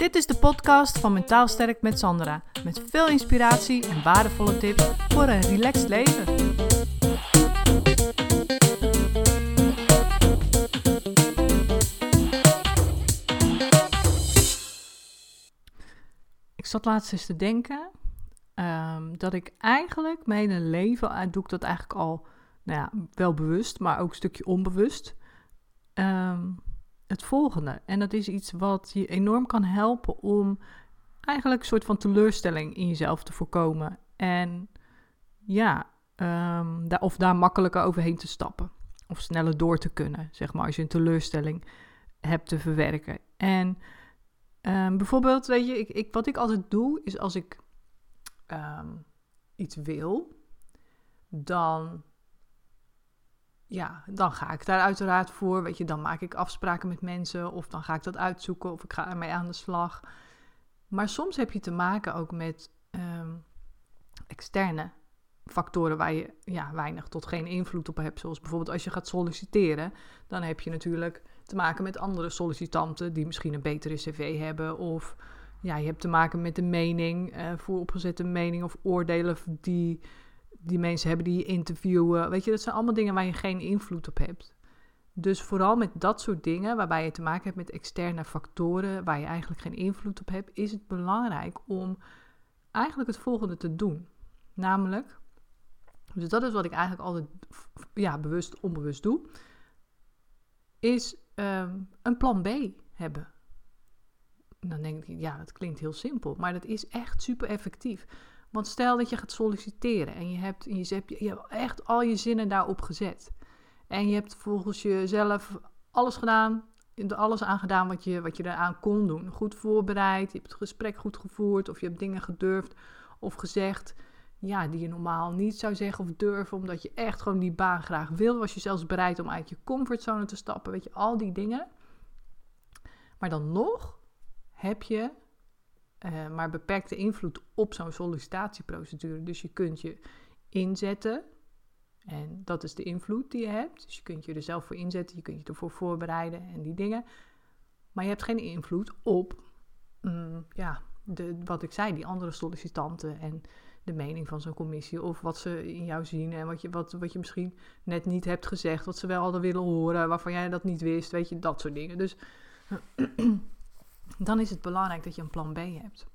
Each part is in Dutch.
Dit is de podcast van Mentaal Sterk met Sandra. Met veel inspiratie en waardevolle tips voor een relaxed leven. Ik zat laatst eens te denken ehm, dat ik eigenlijk mijn hele leven, uh, doe ik dat eigenlijk al nou ja, wel bewust, maar ook een stukje onbewust. Ehm, het volgende. En dat is iets wat je enorm kan helpen om eigenlijk een soort van teleurstelling in jezelf te voorkomen. En ja, um, daar, of daar makkelijker overheen te stappen. Of sneller door te kunnen, zeg maar, als je een teleurstelling hebt te verwerken. En um, bijvoorbeeld, weet je, ik, ik, wat ik altijd doe, is als ik um, iets wil, dan ja, dan ga ik daar uiteraard voor. Weet je, dan maak ik afspraken met mensen of dan ga ik dat uitzoeken of ik ga ermee aan de slag. Maar soms heb je te maken ook met um, externe factoren waar je ja, weinig tot geen invloed op hebt. Zoals bijvoorbeeld als je gaat solliciteren, dan heb je natuurlijk te maken met andere sollicitanten die misschien een betere cv hebben. Of ja, je hebt te maken met de mening, uh, vooropgezette mening of oordelen die die mensen hebben die interviewen. Weet je, dat zijn allemaal dingen waar je geen invloed op hebt. Dus vooral met dat soort dingen, waarbij je te maken hebt met externe factoren, waar je eigenlijk geen invloed op hebt, is het belangrijk om eigenlijk het volgende te doen. Namelijk, dus dat is wat ik eigenlijk altijd ja, bewust, onbewust doe, is um, een plan B hebben. Dan denk ik, ja, dat klinkt heel simpel, maar dat is echt super effectief. Want stel dat je gaat solliciteren en je hebt, je hebt, je hebt echt al je zinnen daarop gezet. En je hebt volgens jezelf alles gedaan, alles aangedaan wat je, wat je eraan kon doen. Goed voorbereid, je hebt het gesprek goed gevoerd of je hebt dingen gedurfd of gezegd ja, die je normaal niet zou zeggen of durven, omdat je echt gewoon die baan graag wil. Was je zelfs bereid om uit je comfortzone te stappen, weet je, al die dingen. Maar dan nog heb je uh, maar beperkte invloed op zo'n sollicitatieprocedure. Dus je kunt je inzetten. En dat is de invloed die je hebt. Dus je kunt je er zelf voor inzetten, je kunt je ervoor voorbereiden en die dingen. Maar je hebt geen invloed op, mm, ja, de, wat ik zei, die andere sollicitanten en de mening van zo'n commissie. Of wat ze in jou zien en wat je, wat, wat je misschien net niet hebt gezegd, wat ze wel hadden willen horen, waarvan jij dat niet wist, weet je, dat soort dingen. Dus dan is het belangrijk dat je een plan B hebt.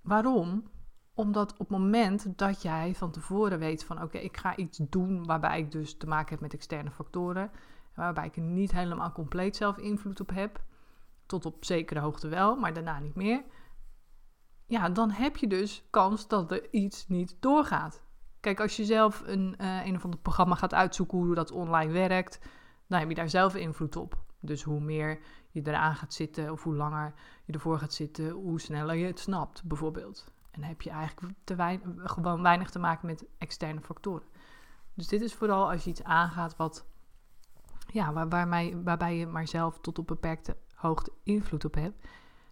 Waarom? Omdat op het moment dat jij van tevoren weet van oké, ik ga iets doen waarbij ik dus te maken heb met externe factoren, waarbij ik er niet helemaal compleet zelf invloed op heb, tot op zekere hoogte wel, maar daarna niet meer. Ja, dan heb je dus kans dat er iets niet doorgaat. Kijk, als je zelf een, uh, een of ander programma gaat uitzoeken hoe dat online werkt, dan heb je daar zelf invloed op. Dus hoe meer je eraan gaat zitten of hoe langer je ervoor gaat zitten, hoe sneller je het snapt, bijvoorbeeld. En heb je eigenlijk gewoon weinig te maken met externe factoren. Dus dit is vooral als je iets aangaat wat, ja, waar waarbij je maar zelf tot op beperkte hoogte invloed op hebt,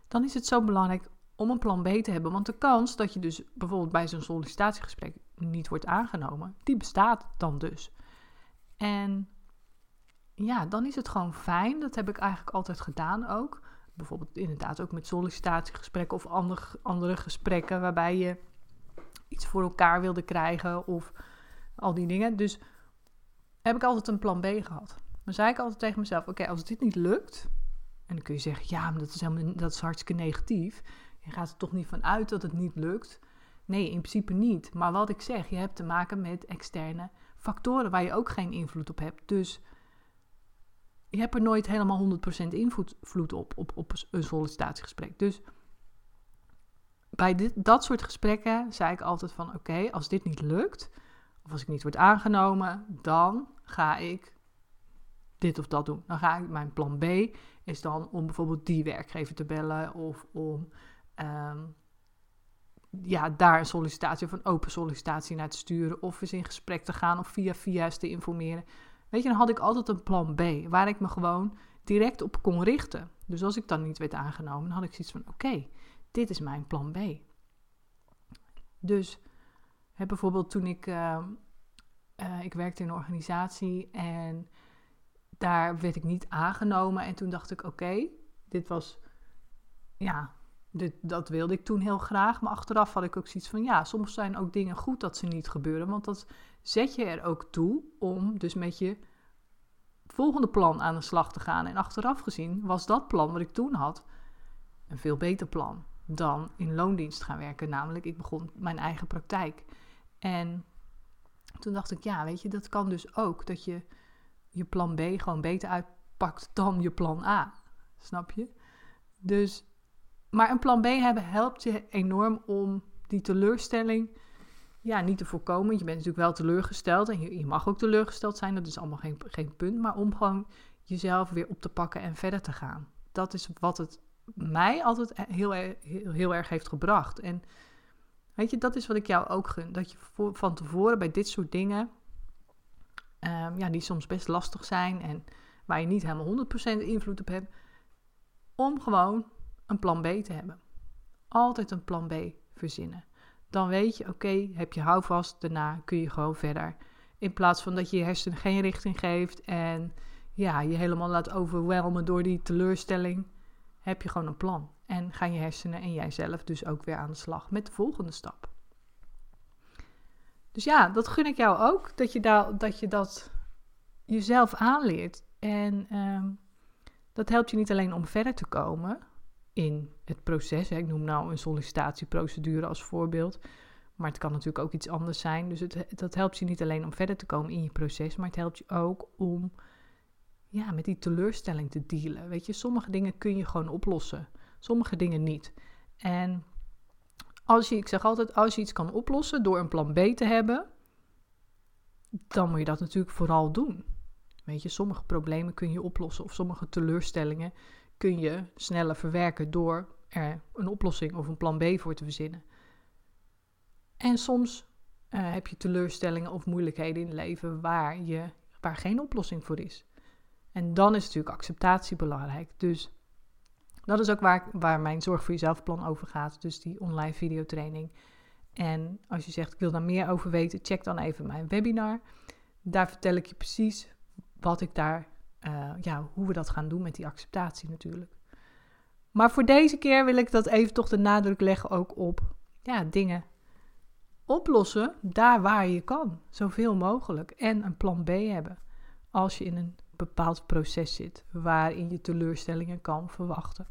dan is het zo belangrijk om een plan B te hebben. Want de kans dat je dus bijvoorbeeld bij zo'n sollicitatiegesprek niet wordt aangenomen, die bestaat dan dus. En ja, dan is het gewoon fijn. Dat heb ik eigenlijk altijd gedaan ook. Bijvoorbeeld inderdaad ook met sollicitatiegesprekken of andere, andere gesprekken waarbij je iets voor elkaar wilde krijgen of al die dingen. Dus heb ik altijd een plan B gehad. Dan zei ik altijd tegen mezelf: Oké, als dit niet lukt, en dan kun je zeggen: Ja, dat is, helemaal, dat is hartstikke negatief. Je gaat er toch niet van uit dat het niet lukt. Nee, in principe niet. Maar wat ik zeg, je hebt te maken met externe factoren waar je ook geen invloed op hebt. Dus je hebt er nooit helemaal 100% invloed op, op, op een sollicitatiegesprek. Dus bij dit, dat soort gesprekken zei ik altijd van oké, als dit niet lukt, of als ik niet word aangenomen, dan ga ik dit of dat doen. Dan ga ik, mijn plan B is dan om bijvoorbeeld die werkgever te bellen of om um, ja, daar een sollicitatie of een open sollicitatie naar te sturen of eens in gesprek te gaan of via via's te informeren. Weet je, dan had ik altijd een plan B, waar ik me gewoon direct op kon richten. Dus als ik dan niet werd aangenomen, dan had ik zoiets van: oké, dit is mijn plan B. Dus bijvoorbeeld toen ik, uh, uh, ik werkte in een organisatie en daar werd ik niet aangenomen. En toen dacht ik: oké, dit was ja, dit, dat wilde ik toen heel graag. Maar achteraf had ik ook zoiets van, ja, soms zijn ook dingen goed dat ze niet gebeuren. Want dat zet je er ook toe om dus met je volgende plan aan de slag te gaan. En achteraf gezien was dat plan wat ik toen had een veel beter plan dan in loondienst gaan werken. Namelijk, ik begon mijn eigen praktijk. En toen dacht ik, ja, weet je, dat kan dus ook. Dat je je plan B gewoon beter uitpakt dan je plan A. Snap je? Dus, maar een plan B hebben helpt je enorm om die teleurstelling ja, niet te voorkomen. Je bent natuurlijk wel teleurgesteld en je, mag ook teleurgesteld zijn. Dat is allemaal geen, geen punt. Maar om gewoon jezelf weer op te pakken en verder te gaan. Dat is wat het mij altijd heel, heel, heel erg heeft gebracht. En weet je, dat is wat ik jou ook gun. Dat je van tevoren bij dit soort dingen, um, ja, die soms best lastig zijn en waar je niet helemaal 100% invloed op hebt, om gewoon een plan B te hebben. Altijd een plan B verzinnen. Dan weet je, oké, heb je houvast, daarna kun je gewoon verder. In plaats van dat je je hersenen geen richting geeft en ja, je helemaal laat overwelmen door die teleurstelling heb je gewoon een plan. En gaan je hersenen en jijzelf dus ook weer aan de slag met de volgende stap. Dus ja, dat gun ik jou ook, dat je, dat, je dat jezelf aanleert. En ehm, dat helpt je niet alleen om verder te komen in het proces. Ik noem nou een sollicitatieprocedure als voorbeeld. Maar het kan natuurlijk ook iets anders zijn. Dus het, dat helpt je niet alleen om verder te komen in je proces, maar het helpt je ook om ja, met die teleurstelling te dealen. Weet je, sommige dingen kun je gewoon oplossen, sommige dingen niet. En als je, ik zeg altijd, als je iets kan oplossen door een plan B te hebben, dan moet je dat natuurlijk vooral doen. Weet je, sommige problemen kun je oplossen of sommige teleurstellingen kun je sneller verwerken door er een oplossing of een plan B voor te verzinnen. En soms uh, heb je teleurstellingen of moeilijkheden in het leven waar, je, waar geen oplossing voor is. En dan is natuurlijk acceptatie belangrijk. Dus dat is ook waar, waar mijn Zorg voor Jezelf plan over gaat. Dus die online videotraining. En als je zegt, ik wil daar meer over weten, check dan even mijn webinar. Daar vertel ik je precies wat ik daar, uh, ja, hoe we dat gaan doen met die acceptatie natuurlijk. Maar voor deze keer wil ik dat even toch de nadruk leggen ook op ja, dingen oplossen daar waar je kan. Zoveel mogelijk. En een plan B hebben als je in een bepaald proces zit waarin je teleurstellingen kan verwachten.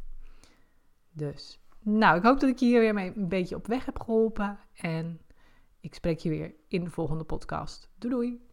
Dus, nou, ik hoop dat ik je hier weer mee een beetje op weg heb geholpen en ik spreek je weer in de volgende podcast. Doei doei!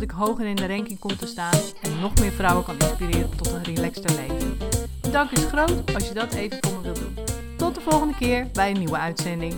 dat ik hoger in de ranking kom te staan en nog meer vrouwen kan inspireren tot een relaxter leven. Dank is groot als je dat even voor me wilt doen. Tot de volgende keer bij een nieuwe uitzending.